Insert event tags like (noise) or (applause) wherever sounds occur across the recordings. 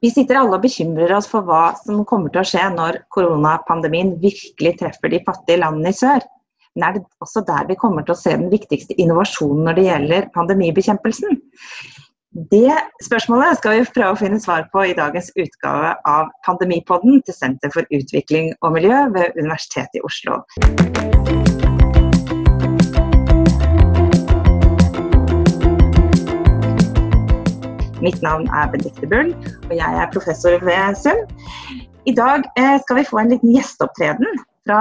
Vi sitter alle og bekymrer oss for hva som kommer til å skje når koronapandemien virkelig treffer de fattige landene i sør. Men er det også der vi kommer til å se den viktigste innovasjonen når det gjelder pandemibekjempelsen? Det spørsmålet skal vi prøve å finne svar på i dagens utgave av Pandemipodden til Senter for utvikling og miljø ved Universitetet i Oslo. Mitt navn er Benedicte Bull, og jeg er professor ved SUM. I dag eh, skal vi få en liten gjesteopptreden fra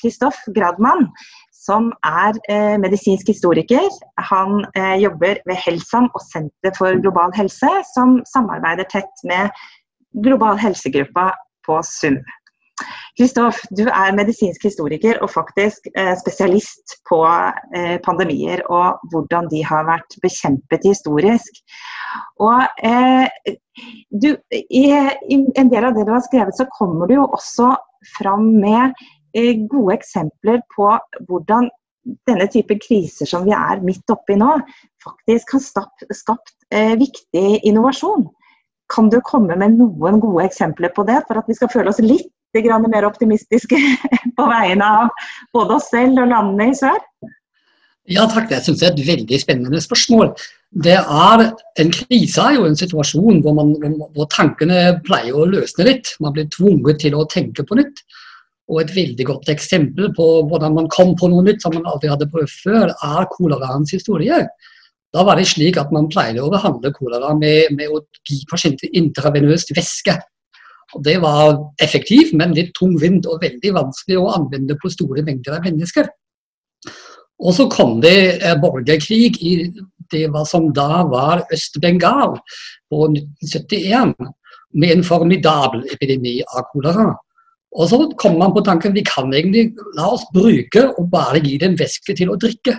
Kristoff eh, Gradmann, som er eh, medisinsk historiker. Han jobber ved Helsam og Senter for global helse, som samarbeider tett med Global helsegruppa på SUM. Kristoff, du er medisinsk historiker og faktisk spesialist på pandemier og hvordan de har vært bekjempet historisk. Og eh, du, i, i, en del av det du har skrevet, så kommer du jo også fram med eh, gode eksempler på hvordan denne type kriser som vi er midt oppi nå, faktisk har skapt, skapt eh, viktig innovasjon. Kan du komme med noen gode eksempler på det, for at vi skal føle oss litt mer optimistiske (laughs) på vegne av både oss selv og landene i sør? Ja takk, det syns jeg er et veldig spennende spørsmål. Det er, En krise er jo en situasjon hvor, man, hvor tankene pleier å løsne litt. Man blir tvunget til å tenke på nytt. Og Et veldig godt eksempel på hvordan man kom på noe nytt som man aldri hadde prøvd før, er koleraens historie. Da var det slik at man pleide å behandle kolera med, med å gi pasienter intravenøst væske. Det var effektivt, men litt tungvint og veldig vanskelig å anvende på store mengder av mennesker. Og så kom det eh, borgerkrig i det som da var Øst-Bengal på 1971, med en formidabel epidemi av kolera. Og så kom man på tanken vi kan egentlig la oss bruke og bare gi dem væske til å drikke.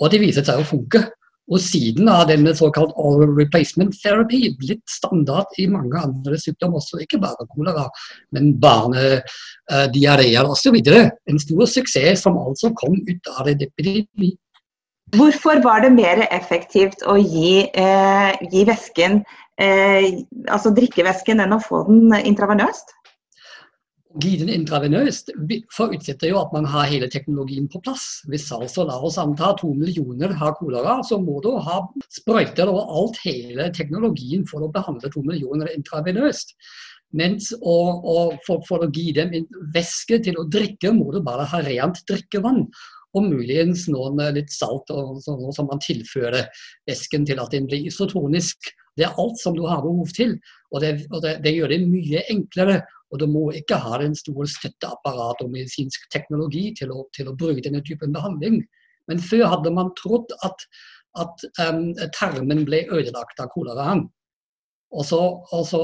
Og det viste seg å funke. Og siden har denne såkalt oral replacement therapy blitt standard i mange andre sykdommer også, ikke bare kolera, men barnediareer uh, osv. En stor suksess som altså kom ut av en epidemi. Hvorfor var det mer effektivt å gi, eh, gi væsken, eh, altså drikkevæsken, enn å få den intravenøst? Gi den intravenøst forutsetter jo at man har hele teknologien på plass. Hvis altså la oss anta to millioner har kolera, så må du ha sprøyter og alt hele teknologien for å behandle to millioner intravenøst. Mens å, å, for, for, å gi dem væske til å drikke, må du bare ha rent drikkevann. Og muligens noen litt salt og sånn som man tilfører væsken til at den blir isotonisk. Det er alt som du har behov til. Og det, og det, det gjør det mye enklere og du må ikke ha den store støtteapparat og medisinsk teknologi til å, til å bruke denne typen behandling. Men før hadde man trodd at, at um, tarmen ble ødelagt av koleraen. Og så, og så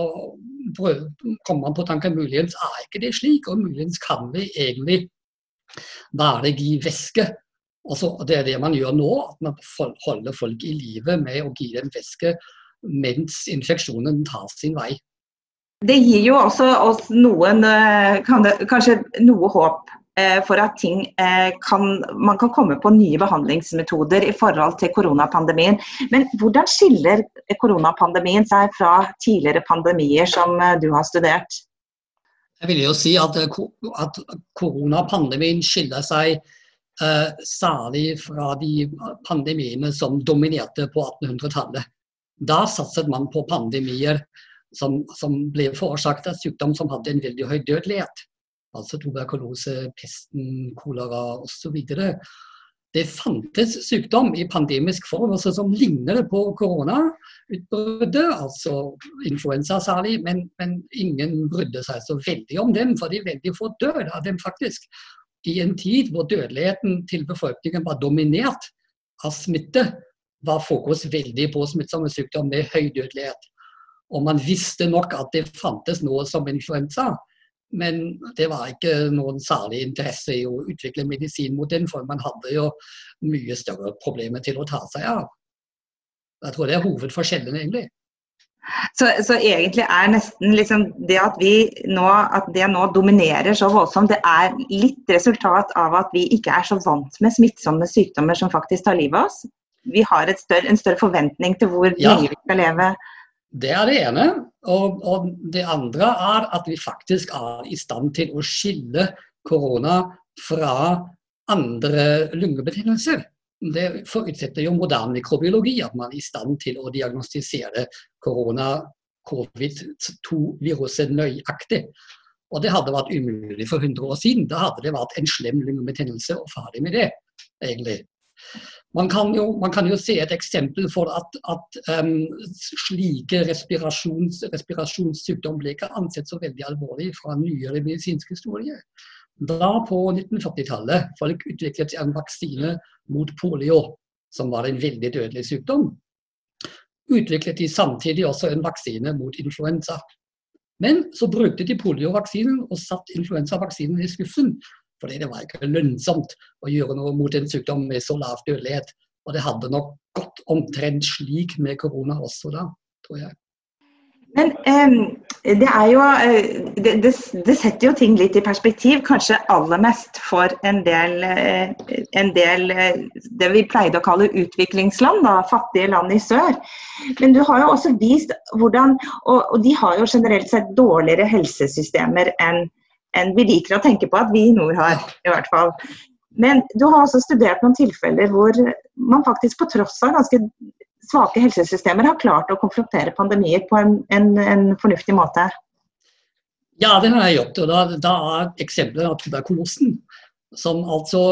kom man på tanken muligens er ikke det slik, og muligens kan vi egentlig bare gi væske. Og så, det er det man gjør nå, at man holder folk i live med å gi dem væske mens infeksjonen tar sin vei. Det gir jo også oss noen, eh, kanskje noe håp eh, for at eh, kan, man kan komme på nye behandlingsmetoder i forhold til koronapandemien. Men hvordan skiller koronapandemien seg fra tidligere pandemier som du har studert? Jeg vil jo si at, at koronapandemien skiller seg eh, særlig fra de pandemiene som dominerte på 1800-tallet. Da satset man på pandemier som, som ble forårsaket av sykdom som hadde en veldig høy dødelighet. Altså tuberkulose, pesten, kolera osv. Det fantes sykdom i pandemisk form altså som ligner på koronautbruddet, altså influensa særlig, men, men, ingen brydde seg så veldig om dem, for de veldig få døde av dem faktisk. I en tid hvor dødeligheten til befolkningen var dominert av smitte, var fokus veldig på smittsomme sykdom med høy dødelighet. Og man visste nok at det fantes noe som influensa, men det var ikke noen særlig interesse i å utvikle medisin mot den, for man hadde jo mye større problemer til å ta seg av. Jeg tror det er hovedforskjellen, egentlig. Så, så, egentlig er nesten liksom det at vi nå, at det nå dominerer så voldsomt, det er litt resultat av at vi ikke er så vant med smittsomme sykdommer som faktisk tar livet av oss. Vi har større, en større forventning til hvor ja. lenge vi skal leve. Det er det ene. Og, og, det andre er at vi faktisk er i stand til å skille korona fra andre lungebetennelser. Det forutsetter jo moderne mikrobiologi, at man er i stand til å diagnostisere korona, covid-2-viruset nøyaktig. Og det hadde vært umulig for 100 år siden. Da hadde det vært en slem lungebetennelse og ferdig med det, egentlig. Man kan, jo, man kan jo, se et eksempel for at, at um, slike respirasjons, respirasjonssykdom ble ikke ansett så veldig alvorlig fra nyere medisinsk historie. Da på 1940-tallet folk utviklet en vaksine mot polio, som var en veldig dødelig sykdom, utviklet de samtidig også en vaksine mot influensa. Men så brukte de poliovaksinen og satt influensavaksinen i skuffen fordi det var ikke lønnsomt å gjøre noe mot en sykdom med så lav dødelighet. Og det hadde nok gått omtrent slik med korona også da, tror jeg. Men um, det er jo det, det, det, setter jo ting litt i perspektiv, kanskje aller mest for en del, en del det vi pleide å kalle utviklingsland, da, fattige land i sør. Men du har jo også vist hvordan Og, og de har jo generelt sett dårligere helsesystemer enn enn vi liker å tenke på at vi i nord har, i hvert fall. Men du har også studert noen tilfeller hvor man faktisk på tross av ganske svake helsesystemer har klart å konfrontere pandemier på en, en, en fornuftig måte. Ja, det har jeg gjort. og Da, da er eksempelet av tuberkulosen. Som altså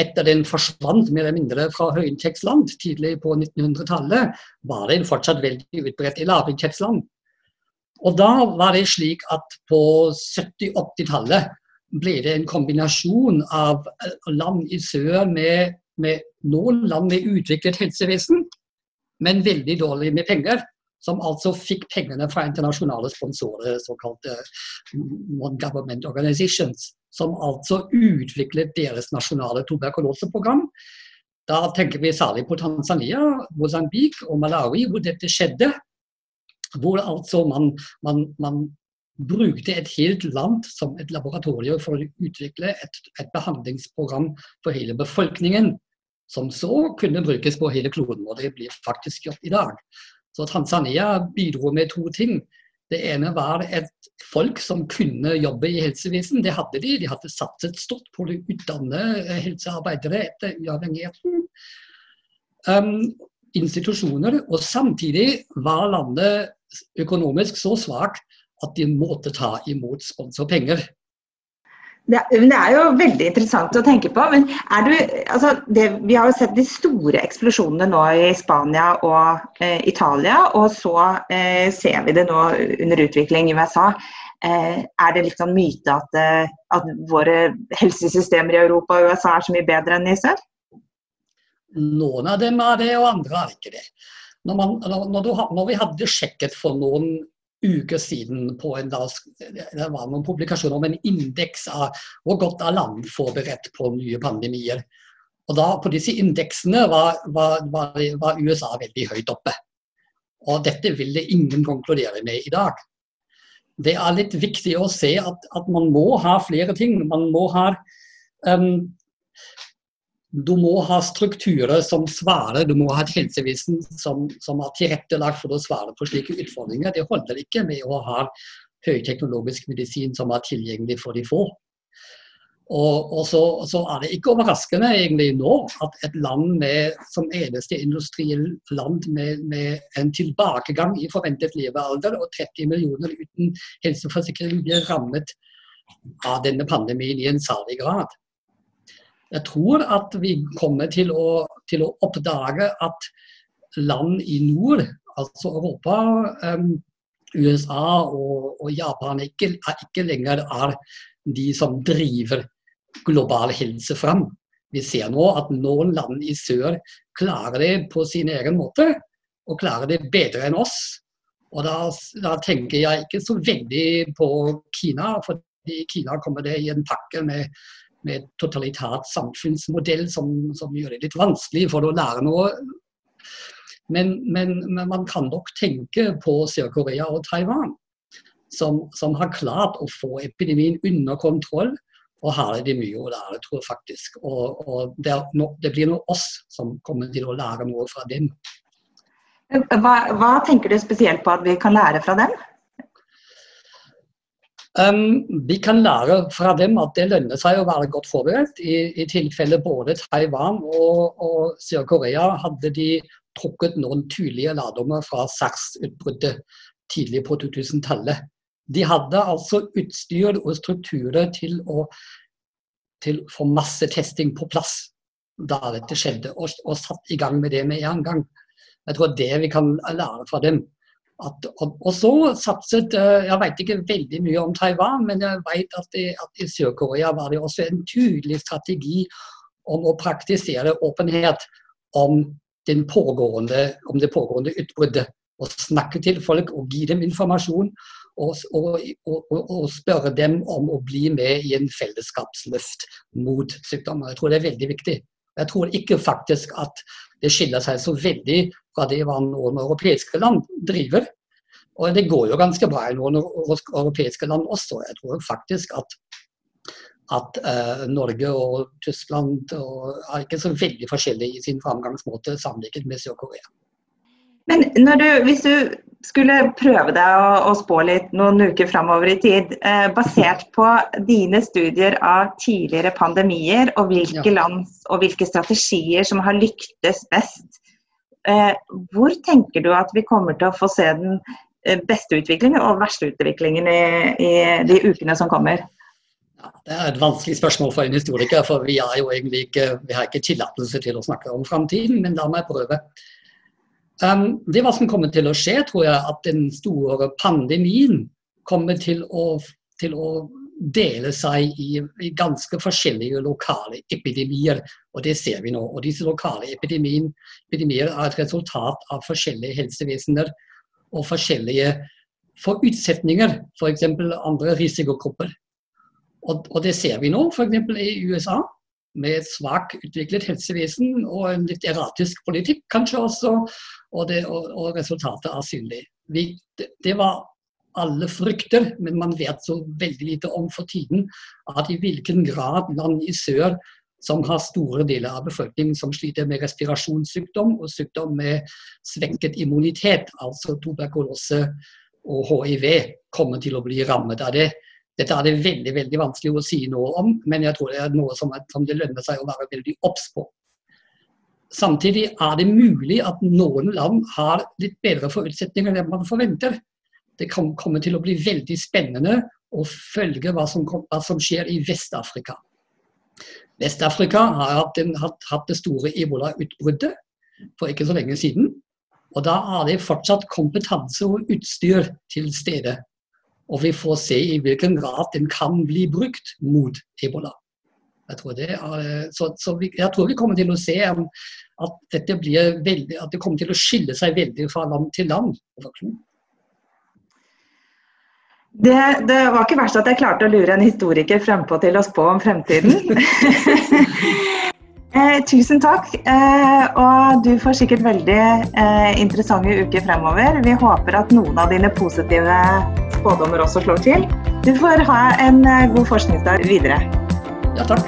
etter den forsvant mer eller mindre fra høyinntektsland tidlig på 1900-tallet, var den fortsatt veldig utbredt i lavinntektsland. Og da var det slik at på 70-80-tallet ble det en kombinasjon av eh, land i sør med, med noen land med utviklet helsevesen, men veldig dårlig med penger. Som altså fikk pengene fra internasjonale sponsorer, såkalte non-government organizations. Som altså utviklet deres nasjonale tuberkuloseprogram. Da tenker vi særlig på Tanzania, Mosambik og Malawi, hvor dette skjedde. Hvor altså man, man, man brukte et helt land som et laboratorium for å utvikle et, et, behandlingsprogram for hele befolkningen, som så kunne brukes på hele kloden. Og det blir faktisk gjort i dag. Så Tanzania bidro med to ting. Det ene var et folk som kunne jobbe i helsevesen. Det hadde de. De hadde satset stort på å utdanne helsearbeidere etter uavhengigheten. Um, institusjoner, og samtidig var landet økonomisk så svak at de måtte ta imot sponsorpenger. Det, det, er jo veldig interessant å tenke på. men er du, altså det, Vi har jo sett de store eksplosjonene nå i Spania og eh, Italia. Og så eh, ser vi det nå under utvikling i USA. Eh, er det litt sånn myte at, eh, at, våre helsesystemer i Europa og USA er så mye bedre enn i sør? Noen av dem er det, og andre er ikke det. Når, man, når, du, når, vi hadde sjekket for noen uker siden på en dag, det var noen publikasjoner om en indeks av hvor godt er land forberedt på nye pandemier. Og da På disse indeksene var, var, var, var USA veldig høyt oppe. Og dette ville ingen konkludere med i dag. Det er litt viktig å se at, at man må ha flere ting. Man må ha um, du må ha strukturer som svarer, du må ha et som, som er tilrettelagt for å svare på slike utfordringer. Det holder ikke med å ha høyteknologisk medisin som er tilgjengelig for de få. Og, og så, så, er det ikke overraskende egentlig nå at et land med, som eneste industriland med, med, en tilbakegang i forventet levealder og 30 millioner uten helseforsikring blir rammet av denne pandemien i en særlig grad. Jeg tror at vi kommer til å, til å oppdage at land i nord, altså Europa, um, USA og, og Japan, ikke, ikke, lenger er de som driver global helse fram. Vi ser nå at noen land i sør klarer det på sin egen måte, og klarer det bedre enn oss. Og da, da tenker jeg ikke så veldig på Kina, for i Kina kommer det i en pakke med med et totalitært samfunnsmodell som, som, gjør det litt vanskelig for å lære noe. Men, men, men man kan nok tenke på Sør-Korea og Taiwan, som, som, har klart å få epidemien under kontroll. Og her er det mye å lære, tror jeg faktisk. Og, og det, no, det, blir nå oss som kommer til å lære noe fra dem. Hva, hva tenker du spesielt på at vi kan lære fra dem? Vi kan lære fra dem at det lønner seg å være godt forberedt. I, i tilfelle både Taiwan og, og Sør-Korea hadde de trukket noen tydelige lærdommer fra SARS-utbruddet tidlig på 2000-tallet. De hadde altså utstyr og strukturer til å til få massetesting på plass da dette skjedde, og, og satt i gang med det med en gang. Jeg tror det vi kan lære fra dem. At, og, og, så satset eh, Jeg vet ikke veldig mye om Taiwan, men jeg vet at, at i Sør-Korea var det også en tydelig strategi om å praktisere åpenhet om, pågående, om det pågående utbruddet. Og snakke til folk og gi dem informasjon. Og, og, og, spørre dem om å bli med i en fellesskapsløft mot sykdommer. Jeg tror det er veldig viktig. Jeg tror ikke faktisk at det skiller seg så veldig fra det hva noen europeiske land driver. Og det går jo ganske bra i noen europeiske land også. Jeg tror faktisk at, at uh, Norge og Tyskland og er ikke så veldig forskjellige i sin framgangsmåte sammenlignet med Sør-Korea. Men du, hvis du skulle prøve deg å, å, spå litt noen uker framover i tid, eh, basert på dine studier av tidligere pandemier og hvilke ja. land og hvilke strategier som har lyktes best, hvor tenker du at vi kommer til å få se den eh, beste utviklingen og verste utviklingen i, i de ukene som kommer? Ja, det er et vanskelig spørsmål for en historiker, for vi, ikke, vi har ikke tillatelse til å snakke om framtiden. Men la meg prøve. Um, det hva som kommer til å skje, tror jeg at den store pandemien kommer til å, til å dele seg i, i, ganske forskjellige lokale epidemier. Og det ser vi nå. Og disse lokale epidemier, epidemier er et resultat av forskjellige helsevesener og forskjellige forutsetninger, f.eks. For andre risikogrupper. Og, og, det ser vi nå, f.eks. i USA med et svakt utviklet helsevesen og en litt erratisk politikk, kanskje også, og, det, og, og resultatet er synlig. Vi, det, det, var alle frykter, men man vet så veldig lite om for tiden at i hvilken grad land i sør som har store deler av befolkningen som sliter med respirasjonssykdom og sykdom med svekket immunitet, altså tuberkulose og hiv, kommer til å bli rammet av det. Dette er det veldig veldig vanskelig å si noe om, men jeg tror det er noe som, som det lønner seg å være veldig obs på. Samtidig er det mulig at noen land har litt bedre forutsetninger enn man forventer. Det kommer til å bli veldig spennende å følge hva som, hva som skjer i Vest-Afrika. Vest-Afrika har hatt, en, hatt, hatt, det store ebola-utbruddet for ikke så lenge siden. Og da har det fortsatt kompetanse og utstyr til stede og vi får se i hvilken grad den kan bli brukt mot ebola. Jeg tror, det er, så, så vi, jeg tror vi kommer til å se at, dette blir veldig, at det kommer til å skille seg veldig fra land til land. Det, det, var ikke verst at jeg klarte å lure en historiker frempå til å spå om fremtiden. (laughs) Eh, tusen takk. Eh, og du får sikkert veldig eh, interessante uker fremover. Vi håper at noen av dine positive spådommer også slår til. Du får ha en eh, god forskningsdag videre. Ja, takk.